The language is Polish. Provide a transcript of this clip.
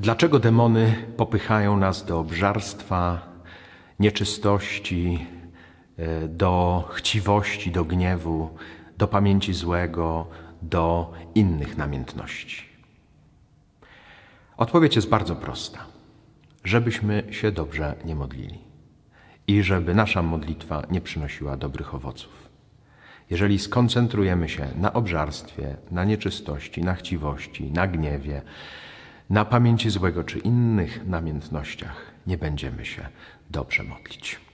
Dlaczego demony popychają nas do obżarstwa, nieczystości, e, do chciwości, do gniewu, do pamięci złego, do innych namiętności? Odpowiedź jest bardzo prosta. Żebyśmy się dobrze nie modlili i żeby nasza modlitwa nie przynosiła dobrych owoców. Jeżeli skoncentrujemy się na obżarstwie, na nieczystości, na chciwości, na gniewie, na pamięci złego czy innych namiętnościach, nie będziemy się dobrze modlić.